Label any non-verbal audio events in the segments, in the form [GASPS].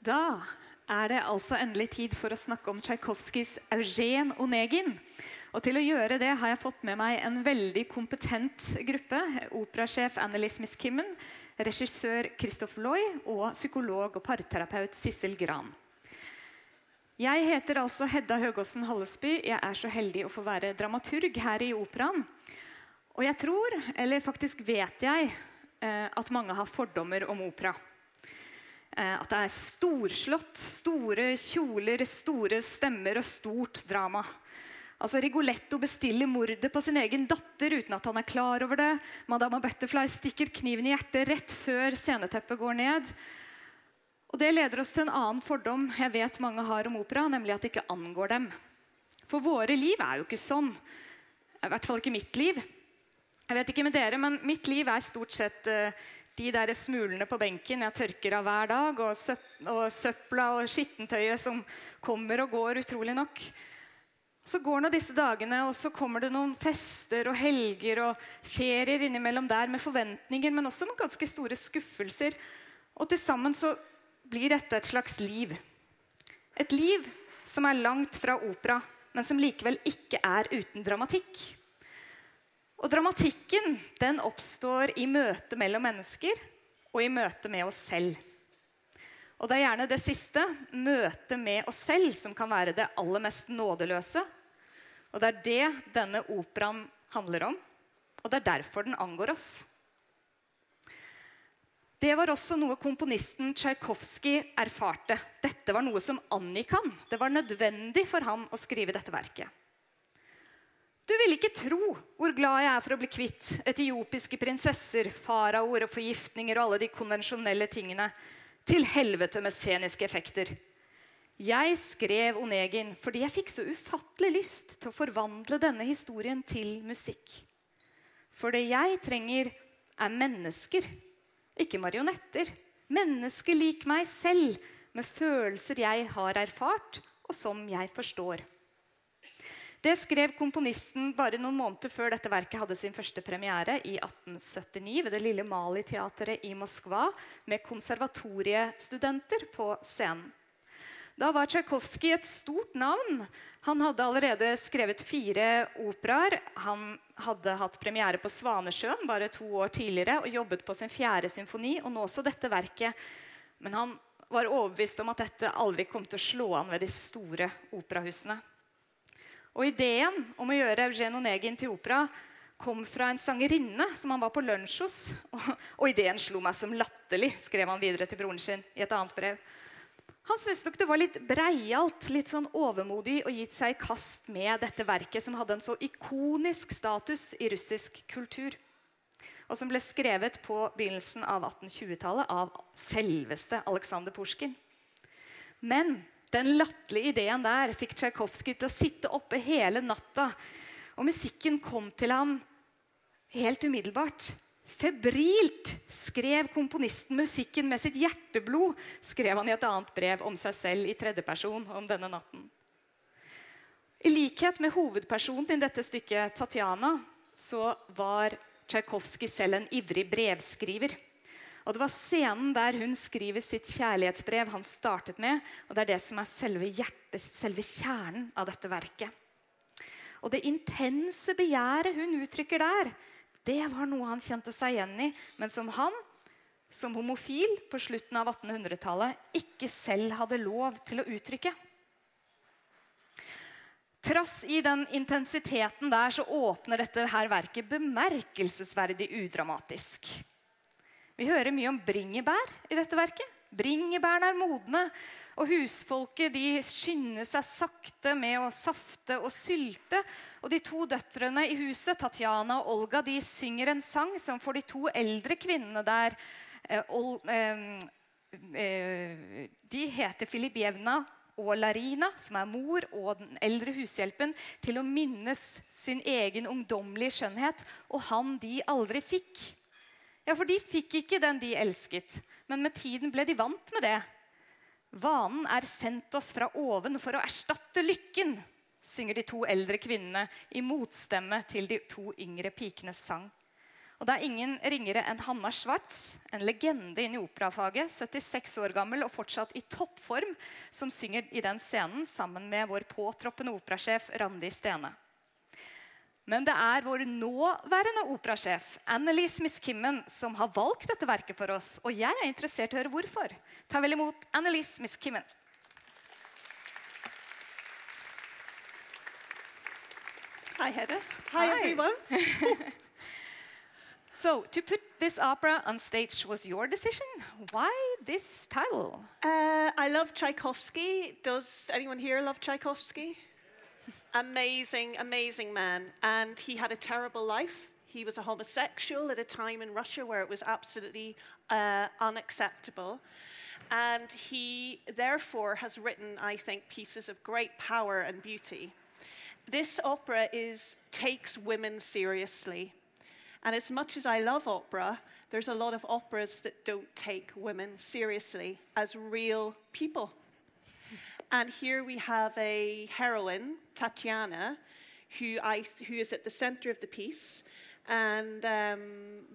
Da er det altså endelig tid for å snakke om Tsjajkovskijs Eugen Onegin. Og til å gjøre det har jeg fått med meg en veldig kompetent gruppe. Operasjef Annelise Miskimmen, regissør Christoph Loy og psykolog og parterapeut Sissel Gran. Jeg heter altså Hedda Høgåsen Hallesby. Jeg er så heldig å få være dramaturg her i Operaen. Og jeg tror, eller faktisk vet jeg, eh, at mange har fordommer om opera. Eh, at det er storslått, store kjoler, store stemmer og stort drama. Altså Rigoletto bestiller mordet på sin egen datter uten at han er klar over det. Madama Butterfly stikker kniven i hjertet rett før sceneteppet går ned. Og Det leder oss til en annen fordom jeg vet mange har om opera, nemlig at det ikke angår dem. For våre liv er jo ikke sånn. I hvert fall ikke mitt liv. Jeg vet ikke med dere, men Mitt liv er stort sett uh, de der smulene på benken jeg tørker av hver dag, og, søp og søpla og skittentøyet som kommer og går, utrolig nok. Så går nå disse dagene, og så kommer det noen fester og helger og ferier innimellom der med forventninger, men også med ganske store skuffelser. Og til sammen så blir dette et slags liv. Et liv som er langt fra opera, men som likevel ikke er uten dramatikk. Og dramatikken den oppstår i møte mellom mennesker og i møte med oss selv. Og det er gjerne det siste, møtet med oss selv, som kan være det aller mest nådeløse. Og det er det denne operaen handler om, og det er derfor den angår oss. Det var også noe komponisten Tsjajkovskij erfarte. Dette var noe som angikk han. Det var nødvendig for han å skrive dette verket. Du vil ikke tro hvor glad jeg er for å bli kvitt etiopiske prinsesser, faraoer og forgiftninger og alle de konvensjonelle tingene. Til helvete med sceniske effekter. Jeg skrev Onegin fordi jeg fikk så ufattelig lyst til å forvandle denne historien til musikk. For det jeg trenger, er mennesker, ikke marionetter. Mennesker lik meg selv, med følelser jeg har erfart, og som jeg forstår. Det skrev komponisten bare noen måneder før dette verket hadde sin første premiere i 1879 ved det lille Mali-teatret i Moskva med konservatoriestudenter på scenen. Da var Tsjajkovskij et stort navn. Han hadde allerede skrevet fire operaer. Han hadde hatt premiere på Svanesjøen bare to år tidligere og jobbet på sin fjerde symfoni. og nå også dette verket. Men han var overbevist om at dette aldri kom til å slå an ved de store operahusene. Og ideen om å gjøre Eugen Onegin til opera kom fra en sangerinne som han var på lunsj hos. [LAUGHS] Og, ideen slo meg som latterlig, skrev han videre til broren sin i et annet brev. Han syntes nok det var litt breialt, litt sånn overmodig å gitt seg i kast med dette verket som hadde en så ikonisk status i russisk kultur. Og som ble skrevet på begynnelsen av 1820-tallet av selveste Aleksandr Pusjkin. Men den latterlige ideen der fikk Tsjajkovskij til å sitte oppe hele natta. Og musikken kom til ham helt umiddelbart. Febrilt skrev komponisten musikken med sitt hjerteblod, skrev han i et annet brev om seg selv i tredjeperson om denne natten. I likhet med hovedpersonen i dette stykket, Tatjana, så var Tsjajkovskij selv en ivrig brevskriver. Og Det var scenen der hun skriver sitt kjærlighetsbrev han startet med. og Det er det som er selve hjertet, selve kjernen av dette verket. Og det intense begjæret hun uttrykker der, det var noe han kjente seg igjen i, men som han, som homofil på slutten av 1800-tallet, ikke selv hadde lov til å uttrykke. Trass i den intensiteten der så åpner dette her verket bemerkelsesverdig udramatisk. Vi hører mye om bringebær i dette verket. Bringebærene er modne, og husfolket de skynder seg sakte med å safte og sylte. Og de to døtrene i huset, Tatjana og Olga, de synger en sang som for de to eldre kvinnene der eh, eh, De heter Filibjevna og Larina, som er mor og den eldre hushjelpen, til å minnes sin egen ungdommelige skjønnhet og han de aldri fikk. Ja, for de fikk ikke den de elsket, men med tiden ble de vant med det. Vanen er sendt oss fra oven for å erstatte lykken, synger de to eldre kvinnene i motstemme til de to yngre pikenes sang. Og det er ingen ringere enn Hanna Schwartz, en legende inn i operafaget, 76 år gammel og fortsatt i toppform, som synger i den scenen sammen med vår påtroppende operasjef Randi Stene. Men det er vår nåværende operasjef Annilese Miskimmon som har valgt dette verket for oss. Og jeg er interessert i å høre hvorfor. Ta vel imot Annilese Miskimmon. Hi, Hedda. Hi, Hi. everyone. [LAUGHS] So, to put this opera on stage was your decision. Why this title? Uh, I love Tchaikovsky. Does anyone here love Tchaikovsky? Amazing, amazing man. And he had a terrible life. He was a homosexual at a time in Russia where it was absolutely uh, unacceptable. And he, therefore, has written, I think, pieces of great power and beauty. This opera is, takes women seriously. And as much as I love opera, there's a lot of operas that don't take women seriously as real people. And here we have a heroine, Tatiana, who, I, who is at the center of the piece and um,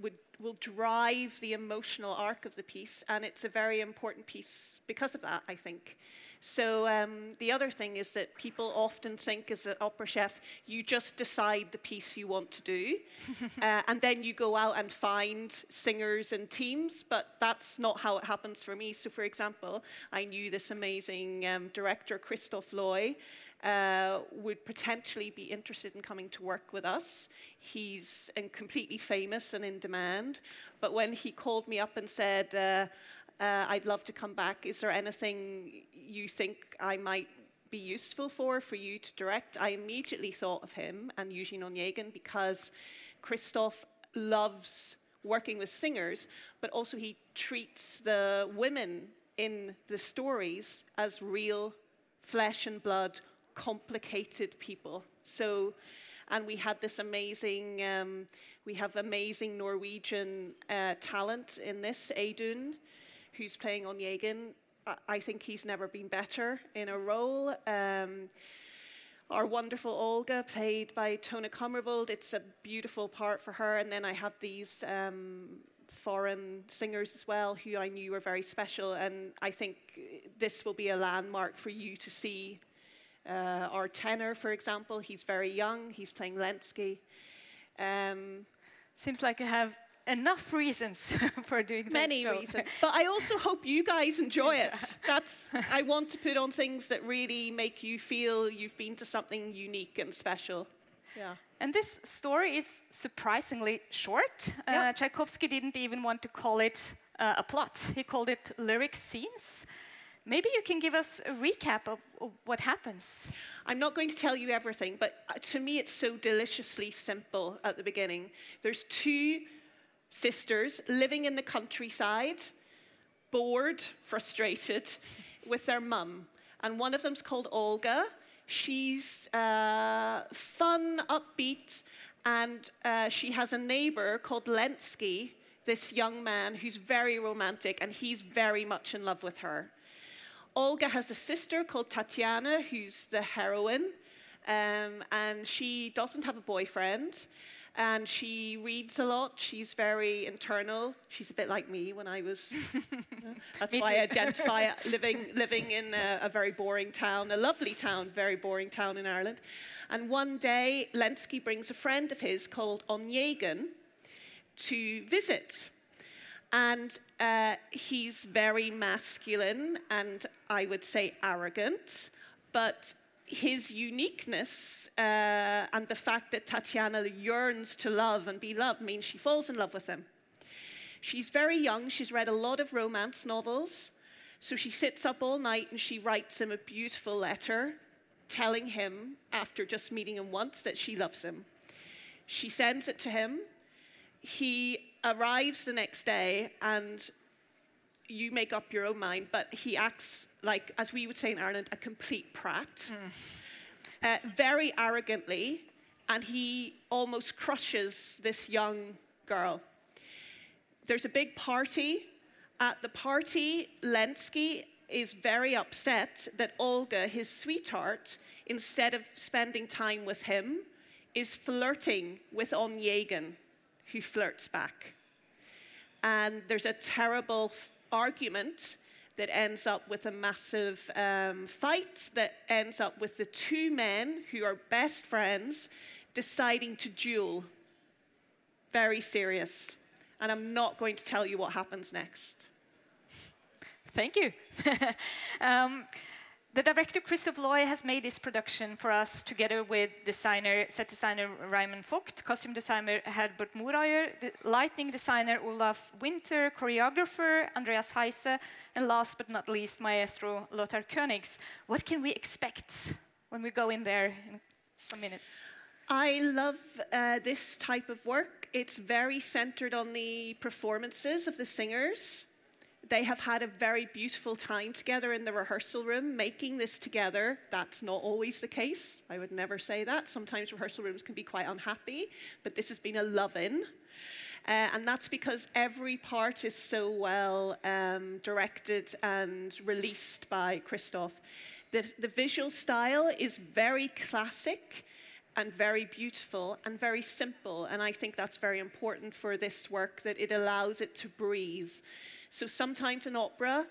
would, will drive the emotional arc of the piece. And it's a very important piece because of that, I think. So um, the other thing is that people often think, as an opera chef, you just decide the piece you want to do, [LAUGHS] uh, and then you go out and find singers and teams. But that's not how it happens for me. So, for example, I knew this amazing um, director, Christoph Loy. Uh, would potentially be interested in coming to work with us. He's uh, completely famous and in demand. But when he called me up and said, uh, uh, I'd love to come back. Is there anything you think I might be useful for for you to direct? I immediately thought of him and Eugene Onegin because Christoph loves working with singers, but also he treats the women in the stories as real flesh and blood, complicated people. So, and we had this amazing, um, we have amazing Norwegian uh, talent in this, Audun who's playing Onegin. I, I think he's never been better in a role. Um, our wonderful Olga, played by Tone Kummervold, it's a beautiful part for her. And then I have these um, foreign singers as well, who I knew were very special. And I think this will be a landmark for you to see. Uh, our tenor, for example, he's very young. He's playing Lenski. Um, Seems like you have enough reasons [LAUGHS] for doing this many show. reasons. But I also hope you guys enjoy it. [LAUGHS] That's I want to put on things that really make you feel you've been to something unique and special. Yeah. And this story is surprisingly short. Uh, Yeah. Tchaikovsky didn't even want to call it uh, a plot, he called it lyric scenes. Maybe you can give us a recap of, of what happens. I'm not going to tell you everything, but uh, to me it's so deliciously simple at the beginning. There's two sisters living in the countryside, bored, frustrated with their mum. And one of them's called Olga. She's uh, fun, upbeat, and uh, she has a neighbor called Lensky, this young man who's very romantic, and he's very much in love with her. Olga has a sister called Tatiana, who's the heroine, um, and she doesn't have a boyfriend. And she reads a lot. She's very internal. She's a bit like me when I was. [LAUGHS] that's why I identify [LAUGHS] living living in a, a very boring town, a lovely town, very boring town in Ireland. And one day, Lenski brings a friend of his called Onegin to visit. And uh, he's very masculine and I would say arrogant, but his uniqueness uh, and the fact that Tatiana yearns to love and be loved means she falls in love with him. She's very young, she's read a lot of romance novels, so she sits up all night and she writes him a beautiful letter telling him, after just meeting him once, that she loves him. She sends it to him. He arrives the next day and you make up your own mind, but he acts like, as we would say in Ireland, a complete prat. Uh, very arrogantly, and he almost crushes this young girl. There's a big party. At the party, Lenski is very upset that Olga, his sweetheart, instead of spending time with him, is flirting with Onegin, who flirts back. And there's a terrible argument that ends up with a massive um, fight that ends up with the two men who are best friends deciding to duel. Very serious. And I'm not going to tell you what happens next. Thank you. [LAUGHS] um, the director Christoph Loy has made this production for us together with designer, set designer Raimund Voigt, costume designer Herbert Murauer, lighting designer Olaf Winter, choreographer Andreas Heise, and last but not least, maestro Lothar Königs. What can we expect when we go in there in some minutes? I love uh, this type of work. It's very centered on the performances of the singers. They have had a very beautiful time together in the rehearsal room, making this together. That's not always the case. I would never say that. Sometimes rehearsal rooms can be quite unhappy, but this has been a love in. Uh, and that's because every part is so well um, directed and released by Christoph. The, the visual style is very classic and very beautiful and very simple. And I think that's very important for this work that it allows it to breathe. So sometimes in opera,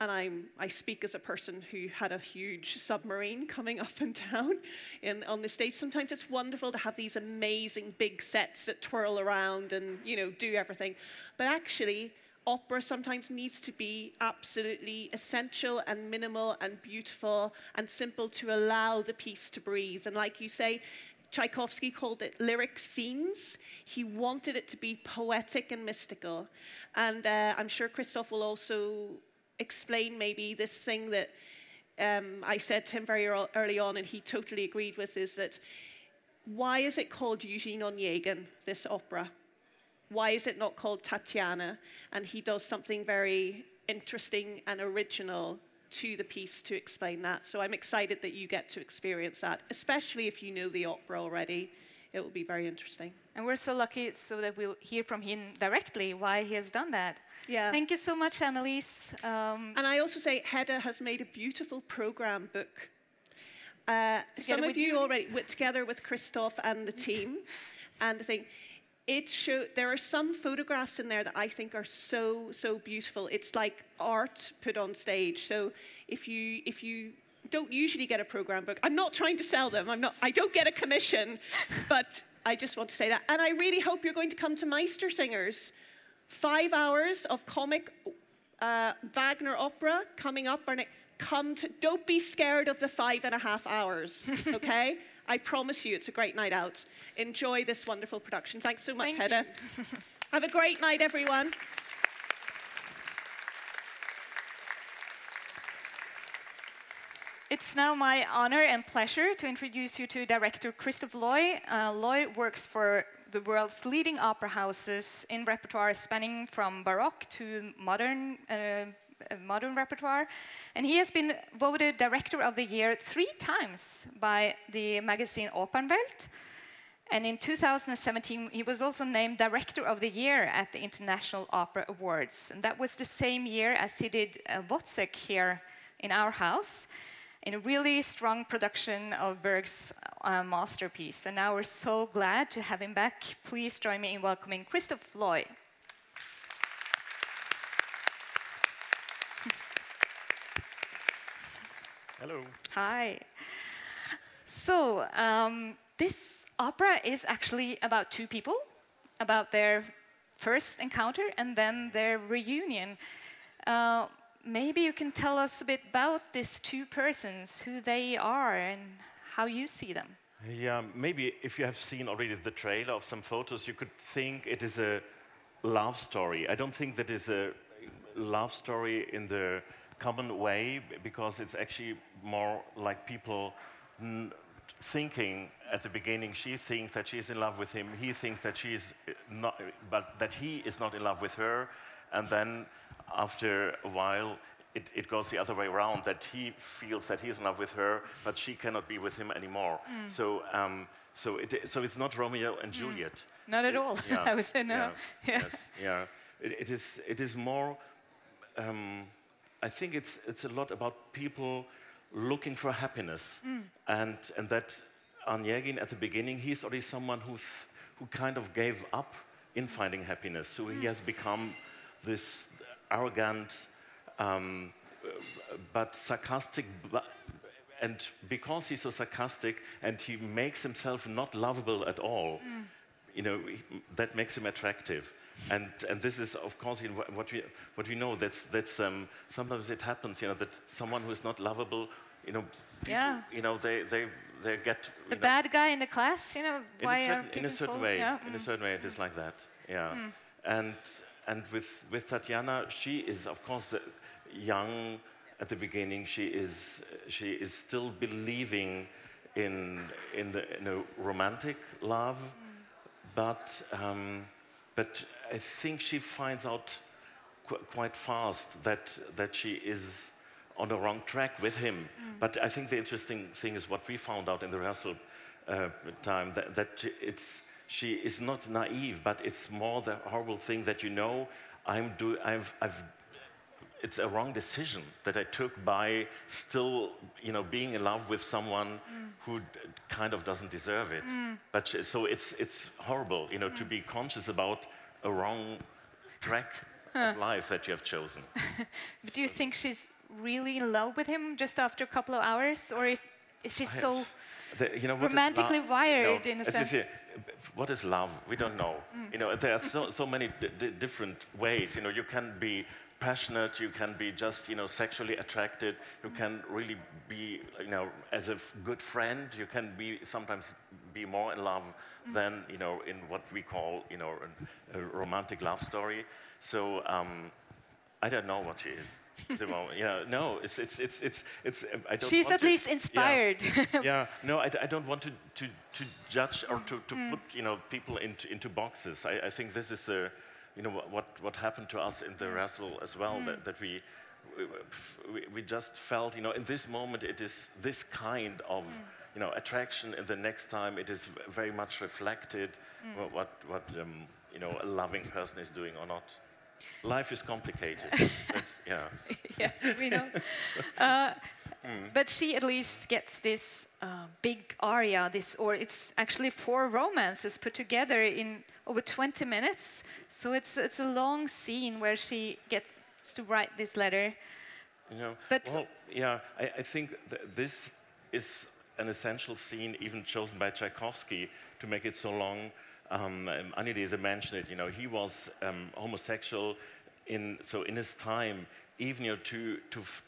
and I'm, I speak as a person who had a huge submarine coming [LAUGHS] up and down in, on the stage. Sometimes it's wonderful to have these amazing big sets that twirl around and you know do everything. But actually, opera sometimes needs to be absolutely essential and minimal and beautiful and simple to allow the piece to breathe. And like you say, Tchaikovsky called it lyric scenes. He wanted it to be poetic and mystical. And uh, I'm sure Christoph will also explain maybe this thing that um, I said to him very early on, and he totally agreed with is that why is it called Eugene Onegin, this opera? Why is it not called Tatiana? And he does something very interesting and original to the piece to explain that. So I'm excited that you get to experience that, especially if you know the opera already. It will be very interesting. And we're so lucky so that we'll hear from him directly why he has done that. Yeah. Thank you so much, Annilese. Um, and I also say Hedda has made a beautiful program book. Uh, some of you, you already together with Christoph and the team, and the thing it show there are some photographs in there that I think are so so beautiful. It's like art put on stage. So if you if you don't usually get a program book, I'm not trying to sell them. I'm not. I don't get a commission, [LAUGHS] but I just want to say that. And I really hope you're going to come to Meister Singers. Five hours of comic uh, Wagner opera coming up. Come to. Don't be scared of the five and a half hours. [LAUGHS] Okay. I promise you it's a great night out. Enjoy this wonderful production. Thanks so much, Thank Hedda. Have a great night, everyone. It's now my honor and pleasure to introduce you to director Christoph Loy. Uh, Loy works for the world's leading opera houses in repertoire spanning from Baroque to modern uh, modern repertoire. And he has been voted Director of the Year three times by the magazine Opernwelt. And in 2017, he was also named Director of the Year at the International Opera Awards. And that was the same year as he did uh, Wozzeck here in our house in a really strong production of Berg's uh, masterpiece. And now we're so glad to have him back. Please join me in welcoming Christoph Loy. Hello. Hi. So, um, this opera is actually about two people, about their first encounter and then their reunion. Uh, maybe you can tell us a bit about these two persons, who they are, and how you see them. Yeah, maybe if you have seen already the trailer of some photos, you could think it is a love story. I don't think that is a love story in the common way because it's actually more like people thinking at the beginning she thinks that she's in love with him he thinks that she's not but that he is not in love with her and then after a while it, it goes the other way around that he feels that he's in love with her but she cannot be with him anymore mm. so um, so, it, so it's not Romeo and mm. Juliet. Not at all. [LAUGHS] Yeah, I would say no. [LAUGHS] Yeah, yes, yeah. It, it, is, it is more um, I think it's, it's a lot about people looking for happiness. Mm. And, and that Onegin at the beginning, he's already someone who, who kind of gave up in finding happiness. So he has become this arrogant, um, but sarcastic. And because he's so sarcastic and he makes himself not lovable at all, you know, that makes him attractive. And, and this is, of course, you know, what, we, what we know. That's, that's, um, sometimes it happens, you know, that someone who is not lovable, you know, people, Yeah. you know, they, they, they get The know, bad guy in the class, you know, in why a are certain, in a certain way. Yeah. In a mm. certain way, it is like that. Yeah. And and with with Tatiana, she is of course the young at the beginning. She is she is still believing in in the in a romantic love, but um, but I think she finds out qu- quite fast that that she is on the wrong track with him. Mm. But I think the interesting thing is what we found out in the rehearsal uh, time that, that it's she is not naive, but it's more the horrible thing that you know I'm do I've I've it's a wrong decision that I took by still, you know, being in love with someone mm. who d- kind of doesn't deserve it. Mm. But sh- so it's it's horrible, you know, to be conscious about a wrong track of life that you have chosen. But [LAUGHS] do you think she's really in love with him just after a couple of hours, or if is she so? The- you know, romantically wired You in a sense. what is love? We don't know. Mm. You know, there are so, [LAUGHS] so many different ways. You know, you can be passionate, you can be just, you know, sexually attracted, you mm. can really be, you know, as a good friend, you can be sometimes be more in love than, you know, in what we call, you know, a, a romantic love story. So, um, I don't know what she is. at the moment. Yeah, no, it's, it's, it's, it's, it's I don't She's at to- least inspired. [LAUGHS] yeah, no, I, I don't want to, to, to judge or to, Mm. to put you know people into, into boxes. I, I think this is the you know what, what happened to us in the Mm. wrestle as well that, that we, we we just felt you know in this moment it is this kind of Mm. You know attraction and the next time it is very much reflected Mm. what what, what um, you know a loving person is doing or not. Life is complicated. [LAUGHS] That's, yeah. [LAUGHS] yes, we know. [LAUGHS] Uh, But she at least gets this uh, big aria, this, or it's actually four romances put together in over 20 minutes. So it's it's a long scene where she gets to write this letter. You know, But- well, yeah, I, I think th- this is an essential scene, even chosen by Tchaikovsky to make it so long. Um, um, mentioned it. You know, he was um, homosexual in so in his time, even you know, to to f-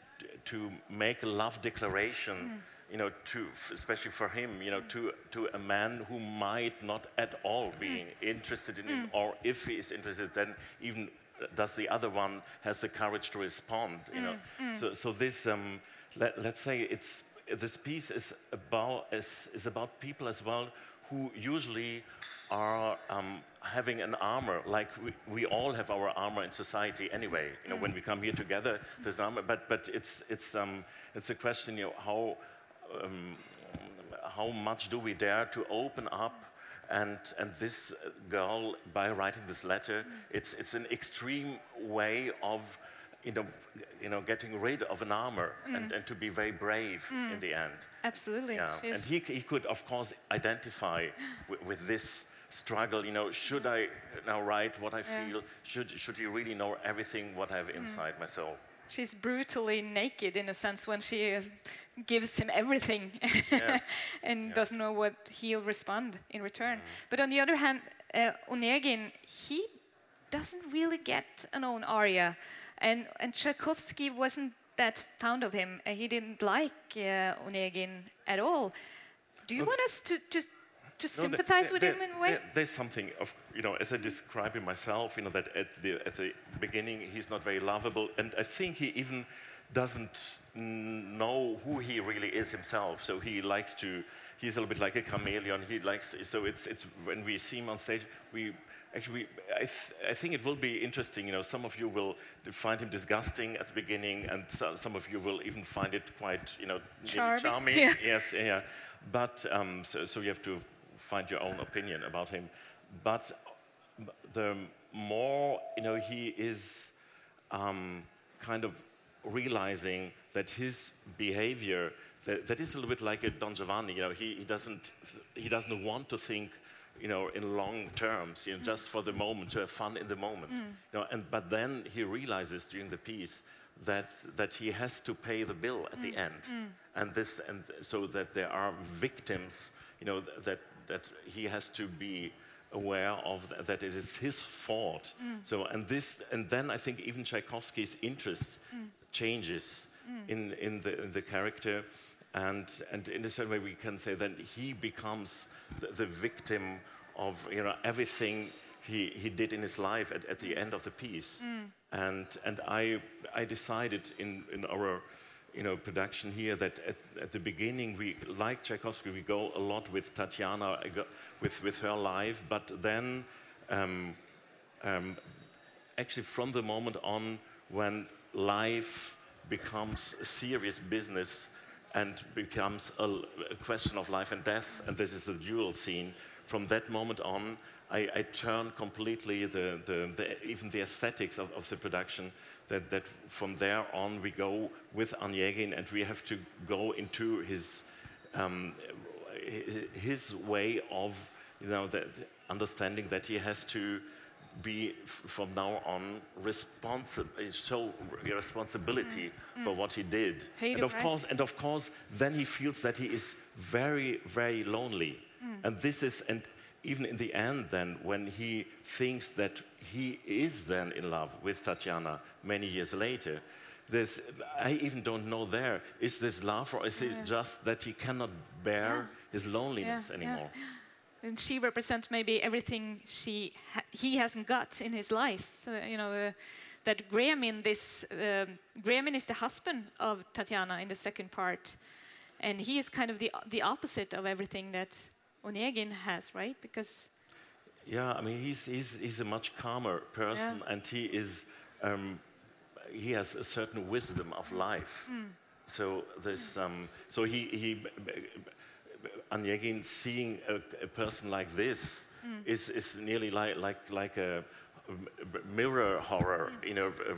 to make a love declaration. You know, to f- especially for him, you know, to to a man who might not at all be interested in him, or if he is interested, then even does the other one has the courage to respond you know so so this um, let, let's say it's this piece is about is, is about people as well who usually are um, having an armor like we, we all have our armor in society anyway you know when we come here together there's armor but but it's it's um, it's a question you know how um, how much do we dare to open up and, and this girl, by writing this letter, it's, it's an extreme way of you know, you know, getting rid of an armor and, and to be very brave in the end. Absolutely. Yeah. And he, he could, of course, identify [GASPS] wi- with this struggle. You know, should I now write what I Yeah. feel? Should, should he really know everything what I have inside myself? She's brutally naked in a sense when she uh, gives him everything [LAUGHS] Yes. and doesn't know what he'll respond in return. Mm. But on the other hand, uh, Onegin, he doesn't really get an own aria. And, and Tchaikovsky wasn't that fond of him. Uh, he didn't like uh, Onegin at all. Do you want us to, to, to No, sympathize th- with there- him in a way? there- there's something of you know, as I describe him myself, you know, that at the at the beginning he's not very lovable, and I think he even doesn't know who he really is himself. So he likes to. He's a little bit like a chameleon. He likes. So it's it's when we see him on stage, we. Actually, I, th- I think it will be interesting. You know, some of you will find him disgusting at the beginning, and so, some of you will even find it quite, you know, Charming. charming. Yeah. Yes, yeah. But um, so, so you have to find your own opinion about him. But the more you know, he is um, kind of realizing that his behavior that, that is a little bit like a Don Giovanni. You know, he, he doesn't he doesn't want to think you know, in long terms, you know, mm. just for the moment, to have fun in the moment. Mm. You know, and, but then he realizes during the piece that, that he has to pay the bill at the mm. end. And, this, and so that there are victims, you know, that, that he has to be aware of that it is his fault. So, and this, and then I think even Tchaikovsky's interest changes in, in, the, in the character. And, and in a certain way, we can say that he becomes the, the victim of you know, everything he, he did in his life at, at the end of the piece. And, and I, I decided in, in our you know, production here that at, at the beginning, we, like Tchaikovsky, we go a lot with Tatiana, with, with her life, but then um, um, actually from the moment on when life becomes a serious business and becomes a, a question of life and death, and this is the duel scene, from that moment on, I, I turn completely the, the, the, even the aesthetics of, of the production. That, that from there on we go with Onegin and we have to go into his, um, his way of you know, the understanding that he has to be f- from now on responsible, uh, show r- responsibility mm. for mm. what he did. Pay and of price. course, and of course, then he feels that he is very, very lonely. Mm. And this is, and even in the end, then, when he thinks that he is then in love with Tatiana many years later, there's, I even don't know there, is this love or is it just that he cannot bear his loneliness Yeah, yeah. anymore? [GASPS] [LAUGHS] and she represents maybe everything she ha- he hasn't got in his life. Uh, you know, uh, that Gremin in this um, Gremin is the husband of Tatiana in the second part, and he is kind of the the opposite of everything that Onegin has, right? Because Yeah, I mean, he's, he's, he's a much calmer person and he is, um, he has a certain wisdom of life. So this, um, so he, he, Onegin seeing a, a person like this is, is nearly like, like, like a, mirror horror, you know, uh,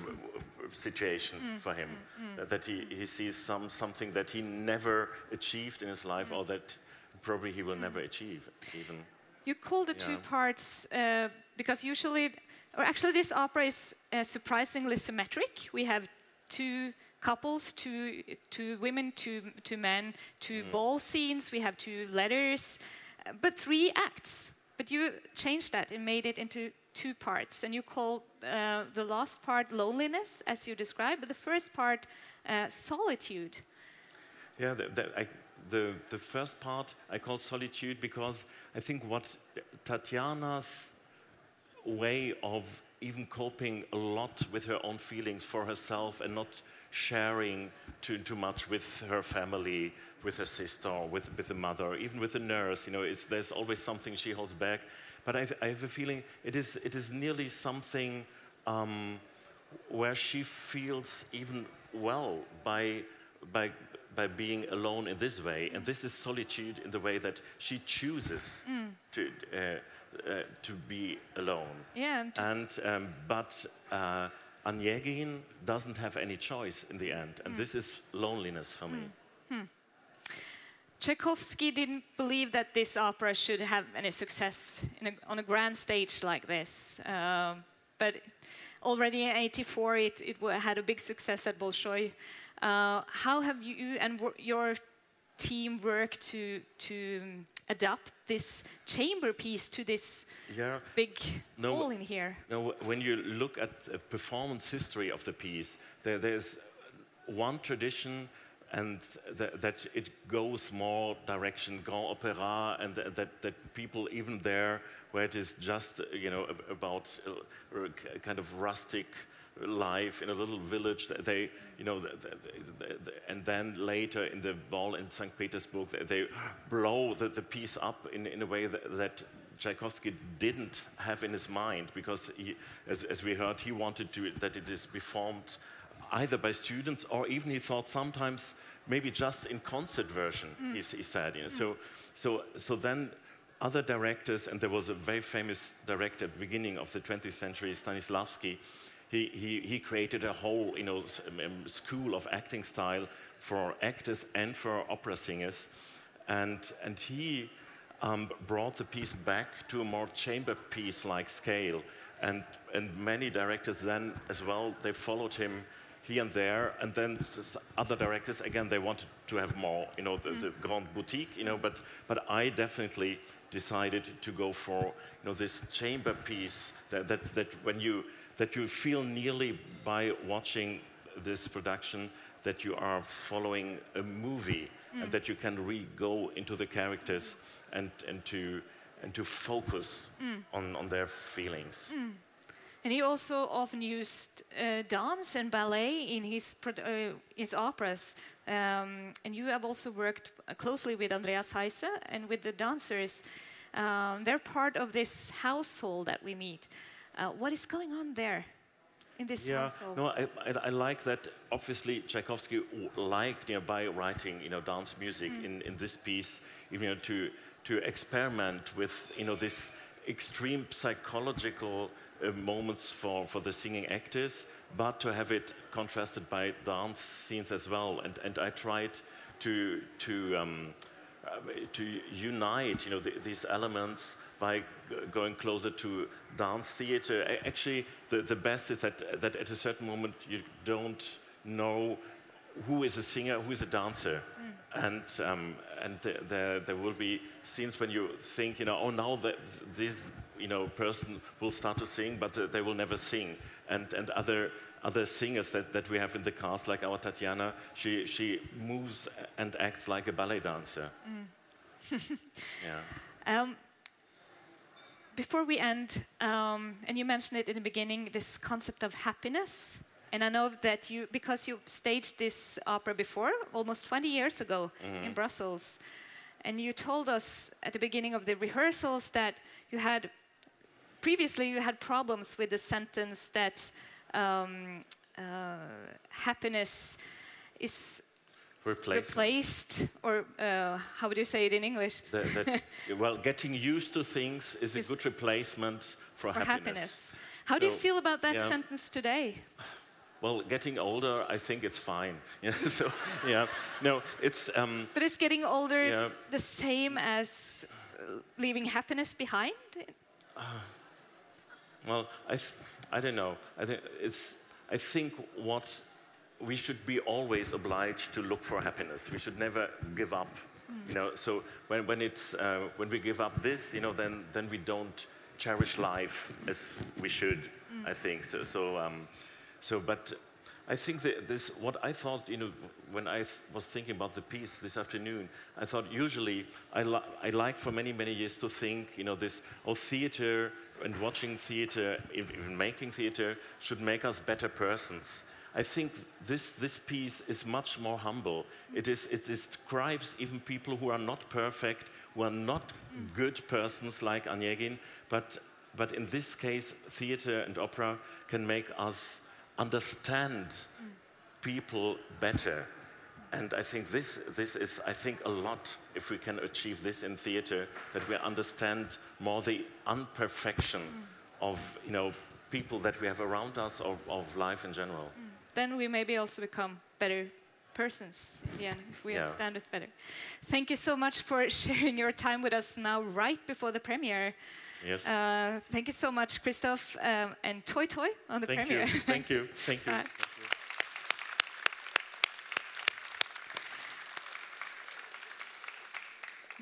situation for him. That- That he, he sees some, something that he never achieved in his life or that probably he will never achieve even. You call the two parts uh, because usually, or actually, this opera is uh, surprisingly symmetric. We have two couples, two, two women, two, two men, two ball scenes. We have two letters, but three acts. But you changed that and made it into two parts, and you call uh, the last part loneliness, as you described, but the first part uh, solitude. Yeah, the, the, I, the, the first part I call solitude because I think what Tatiana's way of even coping a lot with her own feelings for herself and not sharing too, too much with her family, with her sister, or with, with the mother, even with the nurse, you know, it's, there's always something she holds back. But I, I have a feeling it is, it is nearly something um, where she feels even well by, by, by being alone in this way. And this is solitude in the way that she chooses to, uh, uh, to be alone. Yeah, And, um, but uh, Onegin doesn't have any choice in the end. And this is loneliness for me. Tchaikovsky didn't believe that this opera should have any success in a, on a grand stage like this. Um, but already in 84, it, it had a big success at Bolshoi. Uh, how have you and your team worked to, to um, adapt this chamber piece to this Yeah. big No, hall in here? Now, when you look at the performance history of the piece, there, there's one tradition, and that, that it goes more direction grand opera, and that, that, that people even there, where it is just you know ab- about uh, kind of rustic life in a little village, th- they you know, the, the, the, the, and then later in the ball in St. Petersburg, they, they blow the, the piece up in, in a way that, that Tchaikovsky didn't have in his mind because, he, as, as we heard, he wanted to, that it is performed either by students or even he thought sometimes maybe just in concert version. Mm. He, s- he said, you know. So, so, so then other directors, and there was a very famous director at the beginning of the 20th century, Stanislavski. He, he, he created a whole you know, um, um, school of acting style for actors and for opera singers. And, and he um, brought the piece back to a more chamber piece-like scale. And, and many directors then as well, they followed him here and there. And then other directors, again, they wanted to have more, you know, the, the grand boutique, you know, but, but I definitely decided to go for, you know, this chamber piece that, that, that when you, that you feel nearly by watching this production that you are following a movie and that you can really go into the characters and, and, to, and to focus on, on their feelings. And he also often used uh, dance and ballet in his, uh, his operas. Um, and you have also worked closely with Andreas Heise and with the dancers. Um, they're part of this household that we meet. Uh, what is going on there in this Yeah, household? no, I, I, I like that. Obviously, Tchaikovsky liked, you know, by writing, you know, dance music in, in this piece, you know, to to experiment with, you know, this extreme psychological uh, moments for for the singing actors, but to have it contrasted by dance scenes as well. And and I tried to to. Um, to unite, you know, the, these elements by g- going closer to dance theater. Actually, the, the best is that, that at a certain moment you don't know who is a singer, who is a dancer. And, um, and th- there, there will be scenes when you think, you know, oh, now that this, you know, person will start to sing, but uh, they will never sing. And, and other, other singers that, that we have in the cast, like our Tatiana, she, she moves and acts like a ballet dancer. [LAUGHS] yeah. Um, before we end, um, and you mentioned it in the beginning, this concept of happiness. And I know that you, because you staged this opera before, almost 20 years ago in Brussels, and you told us at the beginning of the rehearsals that you had, previously, you had problems with the sentence that um, uh, happiness is Replacement. replaced, or uh, how would you say it in English? That- that- [LAUGHS] well, getting used to things is a good replacement for, for happiness. happiness. How do you feel about that yeah. sentence today? Well, getting older, I think it's fine. [LAUGHS] Yeah, so, yeah, no, it's um, But is getting older Yeah. the same as uh, leaving happiness behind? Well, I, th- I don't know. I think it's. I think what we should be always obliged to look for happiness. We should never give up. You know, so when, when it's uh, when we give up this, you know, then then we don't cherish life as we should. I think so. So um, so, but I think that this, what I thought, you know, when I was thinking about the piece this afternoon, I thought usually I, li- I like for many, many years to think, you know, this, oh, theater and watching theater, even making theater, should make us better persons. I think this, this piece is much more humble. It, is, it describes even people who are not perfect, who are not good persons like Onegin, but, but in this case, theater and opera can make us understand people better. And I think this, this is, I think, a lot if we can achieve this in theater, that we understand more the imperfection mm. of, you know, people that we have around us or of life in general. Mm. Then we maybe also become better persons if we Yeah. understand it better. Thank you so much for [LAUGHS] sharing your time with us now, right before the premiere. Yes. Uh, thank you so much, Christoph um, and Toi Toi on the Thank premiere. you. Thank you. [LAUGHS] Thank you. Bye.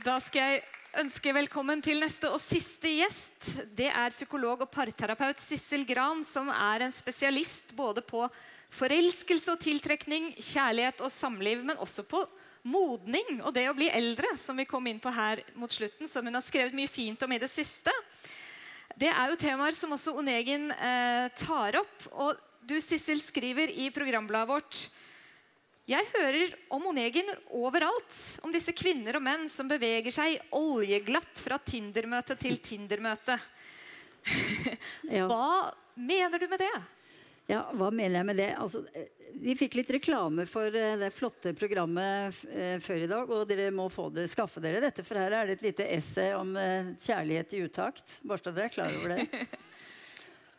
Da skal jeg ønske velkommen til neste og siste gjest. Det er psykolog og parterapeut Sissel Gran, som er en spesialist både på forelskelse og tiltrekning, kjærlighet og samliv, men også på modning og det å bli eldre, som vi kom inn på her mot slutten, som hun har skrevet mye fint om i det siste. Det er jo temaer som også Onegin eh, tar opp. Og du, Sissel, skriver i programbladet vårt jeg hører om Onegin overalt. Om disse kvinner og menn som beveger seg oljeglatt fra Tinder-møte til Tinder-møte. [LAUGHS] Ja. Hva mener du med det? ja, hva mener jeg med det? Altså, eh, vi fikk litt reklame for eh, det flotte programmet eh, før i dag, og dere må få det, skaffe dere dette, for her er det et lite essay om eh, kjærlighet i utakt. Så dere er klar over det. [LAUGHS]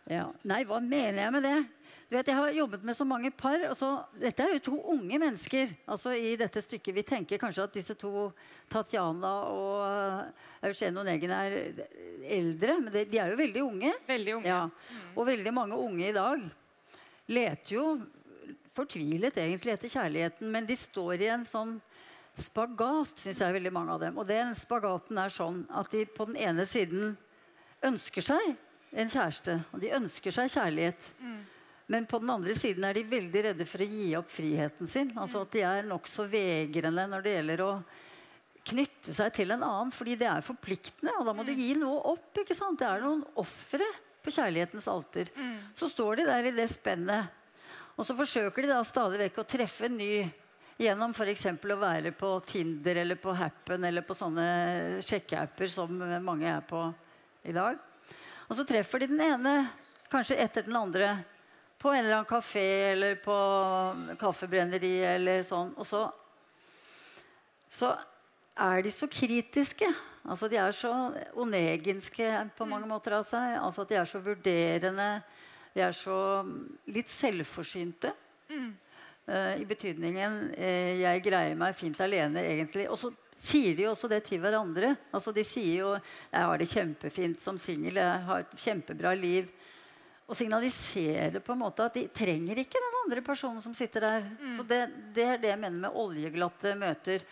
Ja. Nei, hva mener jeg med det? Du vet, Jeg har jobbet med så mange par. Altså, dette er jo to unge mennesker altså i dette stykket. Vi tenker kanskje at disse to, Tatjana og uh, Eugene Onegin, er eldre. Men de, de er jo veldig unge. Veldig unge. Ja. Og veldig mange unge i dag leter jo fortvilet egentlig etter kjærligheten. Men de står i en sånn spagat, syns jeg veldig mange av dem. Og den spagaten er sånn at de på den ene siden ønsker seg en kjæreste. Og de ønsker seg kjærlighet. Men på den andre siden er de veldig redde for å gi opp friheten sin. Altså at de er nokså vegrende når det gjelder å knytte seg til en annen. Fordi det er forpliktende, og da må du gi noe opp. ikke sant? Det er noen ofre på kjærlighetens alter. Så står de der i det spennet. Og så forsøker de da stadig vekk å treffe en ny gjennom f.eks. å være på Tinder eller på Happen eller på sånne sjekkeapper som mange er på i dag. Og så treffer de den ene kanskje etter den andre på en eller annen kafé eller på kaffebrenneri eller sånn. Og så, så er de så kritiske. Altså De er så onegenske på mange måter av seg. Altså at De er så vurderende. De er så litt selvforsynte. Eh, I betydningen uh, 'jeg greier meg fint alene', egentlig. Og så sier de jo også det til hverandre. Altså De sier jo 'jeg har det kjempefint som singel', 'jeg har et kjempebra liv' og signalisere på en måte at de trenger ikke den andre personen som sitter der. Så det, det er det jeg mener med oljeglatte møter.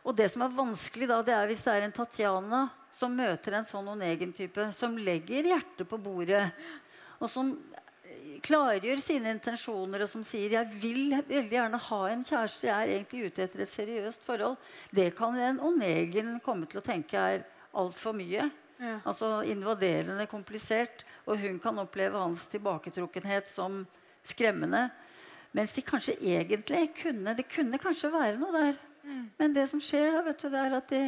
Og det som er vanskelig da, det er hvis det er en Tatjana som møter en sånn Onegen-type, som legger hjertet på bordet, og som eh, klargjør sine intensjoner, og som sier 'jeg vil veldig gjerne ha en kjæreste', 'jeg er egentlig ute etter et seriøst forhold', det kan en Onegen komme til å tenke er altfor mye. Ja. Altså invaderende komplisert. Og hun kan oppleve hans tilbaketrukkenhet som skremmende. Mens de kanskje egentlig kunne Det kunne kanskje være noe der. Men det som skjer, da, vet du, det er at de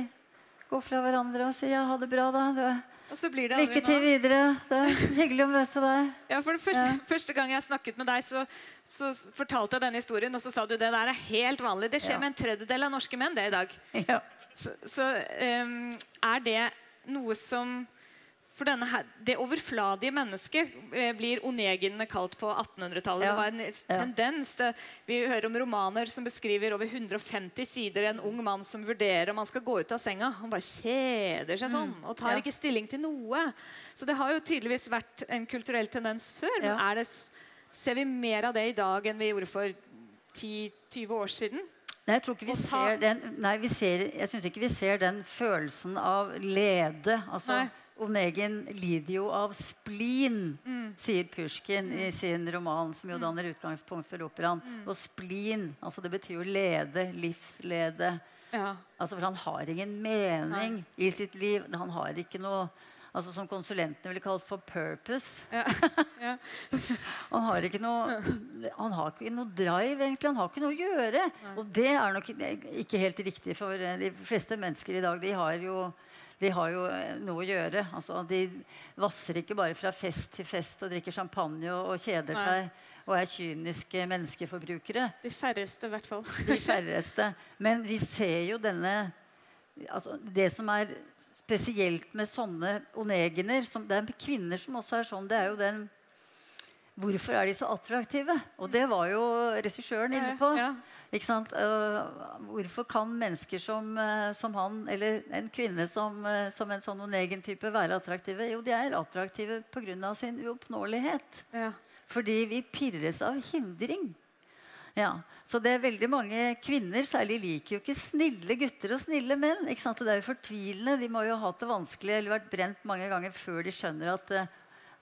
går fra hverandre og sier ja, 'ha det bra', da. Det, Og så blir det aldri lykke til noe. videre. Det er hyggelig å møte deg. [LAUGHS] Ja, for første, første gang jeg snakket med deg, så, så fortalte jeg denne historien, og så sa du det der er helt vanlig. Det skjer Ja. med en tredjedel av norske menn det i dag. Ja. Så, så um, er det noe som For denne her, det overfladige mennesket eh, blir onegene kalt på 1800-tallet. Ja. Det var en Ja. tendens. Det, vi hører om romaner som beskriver over 150 sider en ung mann som vurderer om han skal gå ut av senga. Han bare kjeder seg sånn og tar Mm. Ja. ikke stilling til noe. Så det har jo tydeligvis vært en kulturell tendens før. Men er det, ser vi mer av det i dag enn vi gjorde for 10-20 år siden? Nei, jeg tror ikke vi ser den Nei, vi ser, jeg syns ikke vi ser den følelsen av lede. Altså, Nei. Onegin lider jo av splin, Mm. sier Pushkin i sin roman, som jo danner utgangspunkt for operaen. Mm. Og splin altså det betyr jo lede, livslede. Ja. Altså, for han har ingen mening i sitt liv. Han har ikke noe altså Som konsulentene ville kalt for purpose. Ja. [LAUGHS] ja. Han har ikke noe Han har ikke noe drive, egentlig. Han har ikke noe å gjøre. Og det er nok ikke helt riktig for eh, de fleste mennesker i dag. De har jo, de har jo eh, noe å gjøre. Altså, de vasser ikke bare fra fest til fest og drikker champagne og, og kjeder Nei. seg og er kyniske menneskeforbrukere. De færreste, i hvert fall. De færreste. Men vi ser jo denne altså Det som er spesielt med sånne onegener som, Det er kvinner som også er sånn. Det er jo den Hvorfor er de så attraktive? Og det var jo regissøren inne på. Ja. Ikke sant? Uh, hvorfor kan mennesker som, øh, som han, eller en kvinne som, øh, som en sånn onegen-type, være attraktive? Jo, de er attraktive pga. sin uoppnåelighet. Ja. Fordi vi pirres av hindring. Ja, Så det er veldig mange kvinner særlig liker jo ikke snille gutter og snille menn. ikke sant? Det er jo fortvilende. De må jo ha hatt det vanskelig eller vært brent mange ganger før de skjønner at eh,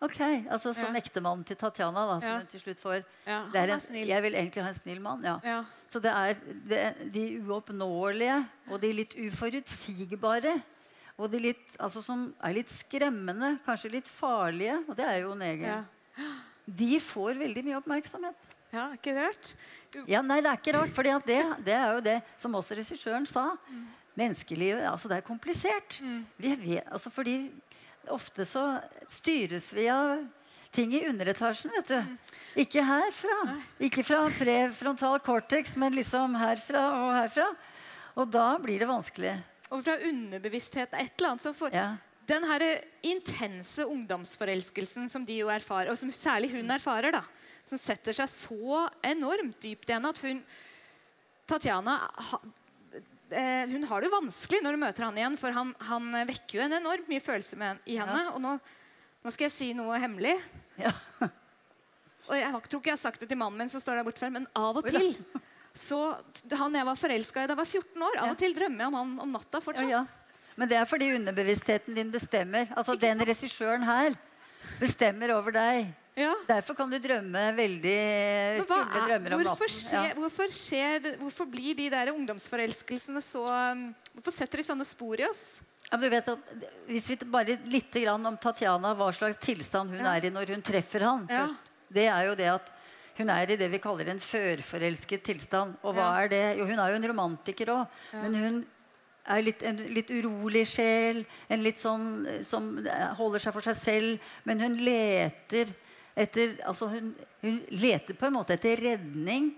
Ok, altså Som Ja. ektemannen til Tatjana, da, som Ja. hun til slutt får. Ja, en. Jeg vil egentlig ha en snill mann. ja. Ja. Så det er det, de uoppnåelige og de litt uforutsigbare. Og de litt, altså som er litt skremmende, kanskje litt farlige. Og det er jo en egen. Ja. De får veldig mye oppmerksomhet. Ja, ikke rart? Ja, nei, det er ikke rart, for det, det er jo det som også regissøren sa. Menneskelivet altså det er komplisert. Vi vi, altså fordi ofte så styres vi av ting i underetasjen, vet du. Ikke herfra. Ikke fra prefrontal cortex, men liksom herfra og herfra. Og da blir det vanskelig. Og fra underbevissthet. Et eller annet som får Ja. den her intense ungdomsforelskelsen som de jo erfarer, og som særlig hun erfarer, da, som setter seg så enormt dypt i henne at hun Tatjana eh, hun har det vanskelig når hun møter han igjen, for han, han vekker jo en enormt mye følelse i henne. Og nå, nå skal jeg si noe hemmelig. Ja. Og jeg tror ikke jeg har sagt det til mannen min som står der borte, før, men av og til så Han jeg var forelska i da jeg var 14 år, av og til drømmer jeg om han om natta fortsatt. ja. Men det er fordi underbevisstheten din bestemmer. Altså Den regissøren her bestemmer over deg. Ja. Derfor kan du drømme veldig Men skumle er, drømmer om hvorfor, natten. skjer, Ja. hvorfor, skjer, hvorfor blir de der ungdomsforelskelsene så um, Hvorfor setter de sånne spor i oss? Ja, du vet at Hvis vi bare litt grann om Tatjana, hva slags tilstand hun er i når hun treffer han først, Det er jo det at hun er i det vi kaller en førforelsket tilstand. Og hva er det? Jo, hun er jo en romantiker òg. Men hun er litt, en litt urolig sjel. En litt sånn eh, som holder seg for seg selv. Men hun leter etter altså hun, hun leter på en måte etter redning.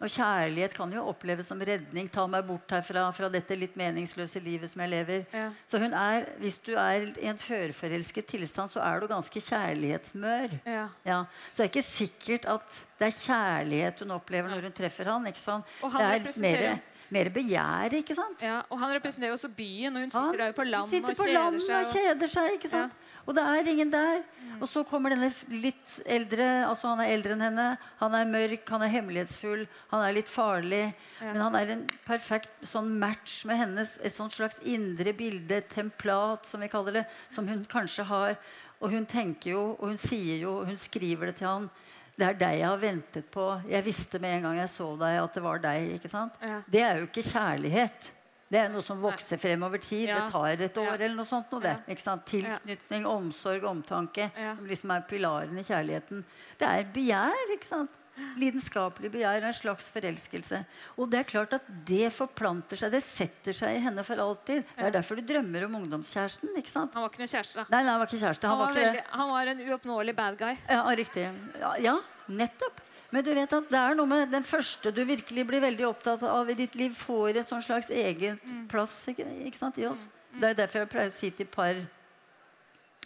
Og kjærlighet kan jo oppleves som redning. Ta meg bort herfra, fra dette litt meningsløse livet som jeg lever. Ja. Så hun er, hvis du er i en førforelsket tilstand, så er du ganske kjærlighetsmør. Ja. Ja. Så det er ikke sikkert at det er kjærlighet hun opplever når hun treffer han. Og han det er representerer- mer, begjær, ikke sant? Ja, og han representerer jo også byen, og hun sitter der på land sitter og på kjeder land og kjeder seg, ikke sant? Og det er ingen der. Og så kommer denne litt eldre altså Han er eldre enn henne. Han er mørk, han er hemmelighetsfull, han er litt farlig. Men han er en perfekt sånn match med hennes et sånt slags indre bilde, et templat, som vi kaller det, som hun kanskje har. Og hun tenker jo, og hun sier jo, og hun skriver det til han det er deg jeg har ventet på. Jeg visste med en gang jeg så deg, at det var deg. ikke sant? Ja. Det er jo ikke kjærlighet. Det er noe som vokser frem over tid. Ja. Det tar et år Ja. eller noe sånt. Noe, Ja. Tilknytning, omsorg, omtanke. Som liksom er pilaren i kjærligheten. Det er begjær. ikke sant? Lidenskapelig begjær, en slags forelskelse. Og det er klart at det forplanter seg. Det setter seg i henne for alltid. Det er derfor du drømmer om ungdomskjæresten. ikke sant? Han var ikke noe kjæreste. Nei, nei, han var ikke kjæreste. Han Han var, var ikke veldig, han var en uoppnåelig bad guy. ja, riktig. Ja, ja, nettopp. Men du vet at det er noe med den første du virkelig blir veldig opptatt av i ditt liv, får et sånn slags eget plass ikke, ikke sant, i oss. Det er derfor jeg pleier å si til par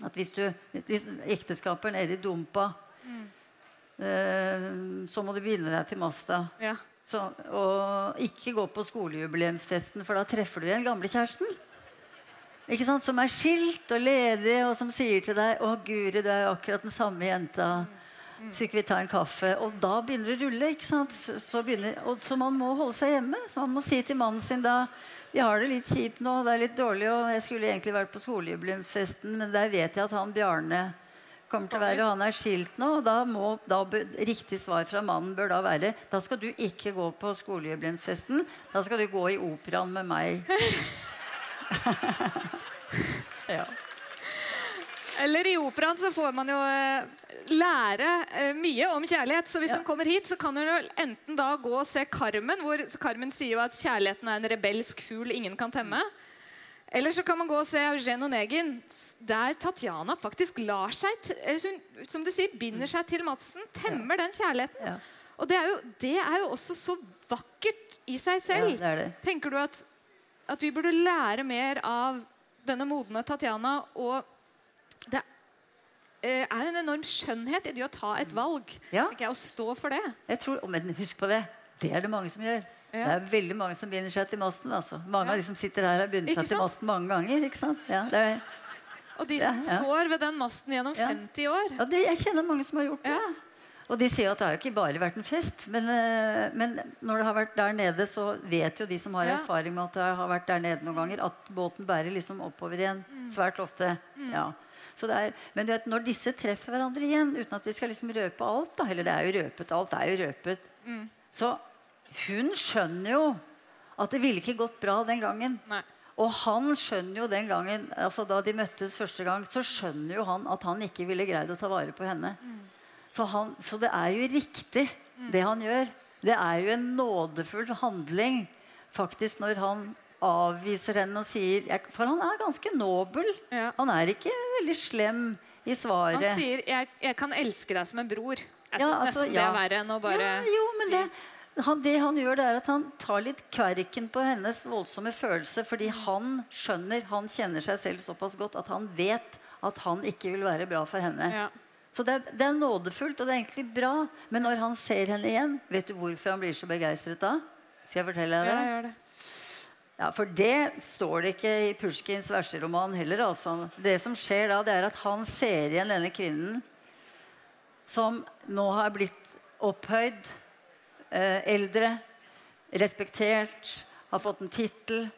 at hvis du hvis ekteskapet er nede i dumpa, eh, så må du binde deg til masta. Ja. Så, og ikke gå på skolejubileumsfesten, for da treffer du igjen gamle kjæresten. Ikke sant? Som er skilt og ledig, og som sier til deg 'Å, Guri, du er jo akkurat den samme jenta'. Så ikke vi tar en kaffe. Og da begynner det å rulle. ikke sant? Så, begynner, og, så man må holde seg hjemme. Så man må si til mannen sin da 'Vi har det litt kjipt nå, det er litt dårlig, og jeg skulle egentlig vært på skolejubileumsfesten', men der vet jeg at han Bjarne kommer til å være, og han er skilt nå. og da må, da Riktig svar fra mannen bør da være da skal du ikke gå på skolejubileumsfesten. Da skal du gå i operaen med meg. [LAUGHS] ja. Eller i operaen så får man jo eh, lære eh, mye om kjærlighet. Så hvis Ja. de kommer hit, så kan hun enten da gå og se Carmen, hvor Carmen sier jo at kjærligheten er en rebelsk fugl ingen kan temme. Eller så kan man gå og se Eugen Onegin, der Tatjana faktisk lar seg Som du sier, binder seg til Madsen. Temmer den kjærligheten. Ja. Og det er, jo, det er jo også så vakkert i seg selv. Ja, det det. Tenker du at, at vi burde lære mer av denne modne Tatjana? Og det er jo en enorm skjønnhet i det å ta et valg. Ja. Ikke, å stå for det. Jeg tror, men husk på det. Det er det mange som gjør. Ja. Det er veldig mange som binder seg til masten. Altså. Mange av de som sitter her, har bundet seg til masten mange ganger. ikke sant? Ja, det er, Og de som ja. står ved den masten gjennom Ja. 50 år. ja, det, jeg kjenner mange som har gjort det. Ja. Og de sier at det har jo ikke bare vært en fest. Men, eh, men når det har vært der nede, så vet jo de som har Ja. erfaring med at det har vært der nede noen ganger, at båten bærer liksom oppover igjen. Mm. Svært ofte. Ja. Så det er, men du vet, når disse treffer hverandre igjen, uten at vi skal liksom røpe alt da, Eller det er jo røpet, alt er jo røpet. Mm. Så hun skjønner jo at det ville ikke gått bra den gangen. Nei. Og han skjønner jo den gangen, altså da de møttes første gang, så skjønner jo han at han ikke ville greid å ta vare på henne. Så, han, så det er jo riktig, det han gjør. Det er jo en nådefull handling faktisk når han avviser henne og sier For han er ganske nobel. Ja. Han er ikke veldig slem i svaret. Han sier jeg, 'jeg kan elske deg som en bror'. Jeg Ja, syns altså, nesten det er verre enn å bare ja, jo, men si det, han, det han gjør, det er at han tar litt kverken på hennes voldsomme følelse, fordi han skjønner, han kjenner seg selv såpass godt at han vet at han ikke vil være bra for henne. Ja. Så det er, det er nådefullt, og det er egentlig bra. Men når han ser henne igjen, vet du hvorfor han blir så begeistret da? Skal jeg fortelle deg det? Ja, gjør det. Ja, For det står det ikke i Pushkins verseroman heller. altså. Det som skjer da, det er at han ser igjen denne kvinnen som nå har blitt opphøyd, eh, eldre, respektert, har fått en tittel.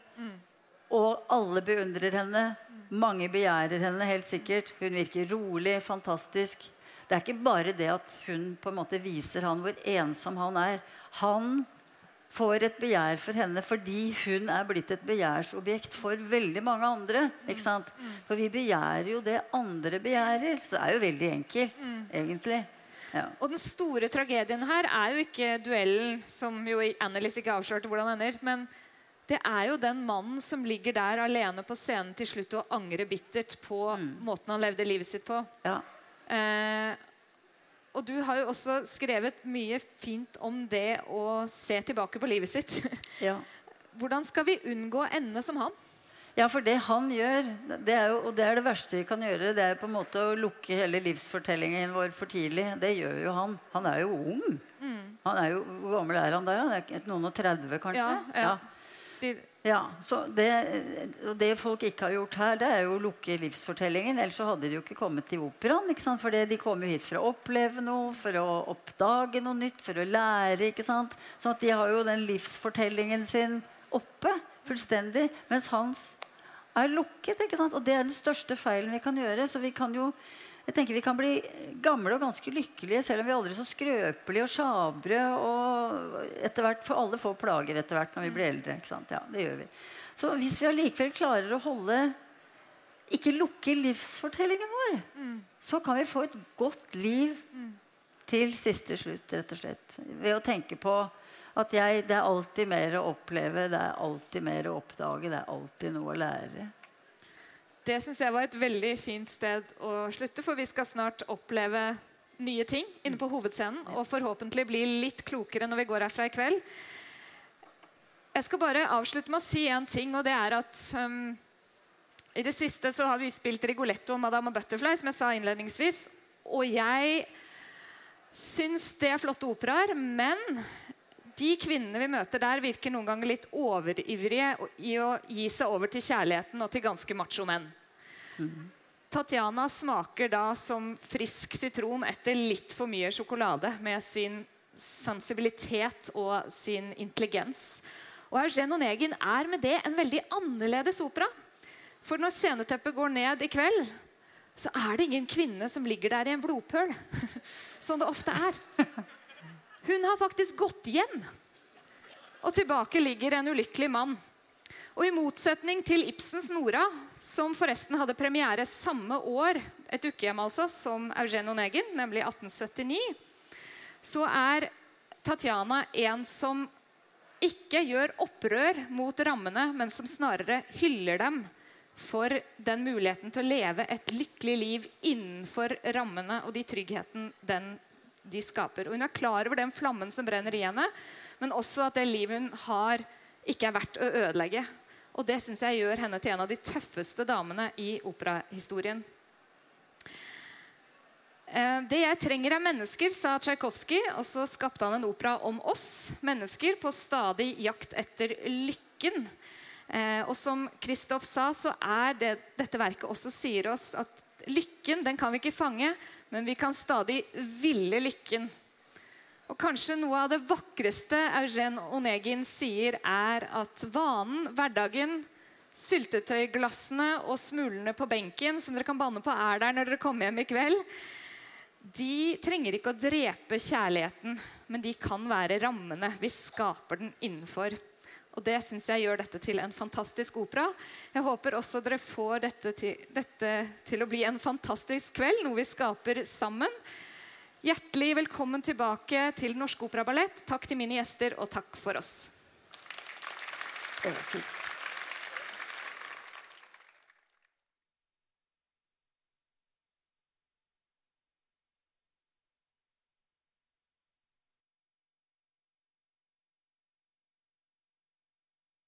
Og alle beundrer henne. Mange begjærer henne, helt sikkert. Hun virker rolig, fantastisk. Det er ikke bare det at hun på en måte viser han hvor ensom han er. Han får et begjær for henne fordi hun er blitt et begjærsobjekt for veldig mange andre. ikke sant? For vi begjærer jo det andre begjærer. Så det er jo veldig enkelt, egentlig. Ja. Og den store tragedien her er jo ikke duellen, som jo Annelise ikke avslørte hvordan ender. Men det er jo den mannen som ligger der alene på scenen til slutt og angrer bittert på måten han levde livet sitt på. ja. Eh, og du har jo også skrevet mye fint om det å se tilbake på livet sitt. [LAUGHS] ja. Hvordan skal vi unngå å ende som han? Ja, for det han gjør, det er jo, og det er det verste vi kan gjøre, det er på en måte å lukke hele livsfortellingen vår for tidlig. Det gjør jo han. Han er jo ung. Han er jo, Hvor gammel er han der? Han er noen og 30, kanskje? Ja, ja. De, Ja, det, det folk ikke har gjort her, det er jo å lukke livsfortellingen. Ellers så hadde de jo ikke kommet til operaen. For de kommer jo hit for å oppleve noe, for å oppdage noe nytt, for å lære. ikke sant? Sånn at de har jo den livsfortellingen sin oppe fullstendig. Mens hans er lukket. ikke sant? Og det er den største feilen vi kan gjøre. Så vi kan jo jeg tenker Vi kan bli gamle og ganske lykkelige selv om vi er aldri så skrøpelige og sjabre. og etter hvert, For alle får plager etter hvert når vi blir eldre. ikke sant? Ja, det gjør vi. Så hvis vi allikevel klarer å holde Ikke lukke livsfortellingen vår, så kan vi få et godt liv til siste slutt, rett og slett. Ved å tenke på at jeg, det er alltid mer å oppleve, det er alltid mer å oppdage, det er alltid noe å lære. Det syns jeg var et veldig fint sted å slutte, for vi skal snart oppleve nye ting inne på hovedscenen. Og forhåpentlig bli litt klokere når vi går herfra i kveld. Jeg skal bare avslutte med å si en ting, og det er at um, i det siste så har vi spilt Rigoletto og Madame Butterfly, som jeg sa innledningsvis. Og jeg syns det er flotte operaer, men de kvinnene vi møter der, virker noen ganger litt overivrige i å gi seg over til kjærligheten og til ganske macho menn. Tatjana smaker da som frisk sitron etter litt for mye sjokolade med sin sensibilitet og sin intelligens. Og Eugen Onegin er med det en veldig annerledes opera. For når sceneteppet går ned i kveld, så er det ingen kvinne som ligger der i en blodpøl, [LAUGHS] som det ofte er. Hun har faktisk gått hjem. Og tilbake ligger en ulykkelig mann. Og i motsetning til Ibsens Nora, som forresten hadde premiere samme år, et ukehjem altså, som Eugen Onegin, nemlig 1879, så er Tatjana en som ikke gjør opprør mot rammene, men som snarere hyller dem for den muligheten til å leve et lykkelig liv innenfor rammene og de tryggheten den, de skaper. Og hun er klar over den flammen som brenner i henne, men også at det livet hun har, ikke er verdt å ødelegge. Og det syns jeg gjør henne til en av de tøffeste damene i operahistorien. Eh, Det jeg trenger er mennesker, sa Tsjajkovskij. Og så skapte han en opera om oss mennesker på stadig jakt etter lykken. Eh, Og som Kristoff sa, så er det dette verket også sier oss at lykken den kan vi ikke fange, men vi kan stadig ville lykken. Og kanskje noe av det vakreste Eugen Onegin sier, er at vanen, hverdagen, syltetøyglassene og smulene på benken som dere kan banne på er der når dere kommer hjem i kveld, de trenger ikke å drepe kjærligheten, men de kan være rammene. Vi skaper den innenfor. Og Det syns jeg gjør dette til en fantastisk opera. Jeg håper også dere får dette til, dette til å bli en fantastisk kveld, noe vi skaper sammen. Hjertelig velkommen tilbake til Norsk Operaballett. Takk til mine gjester, og takk for oss. Det var fint.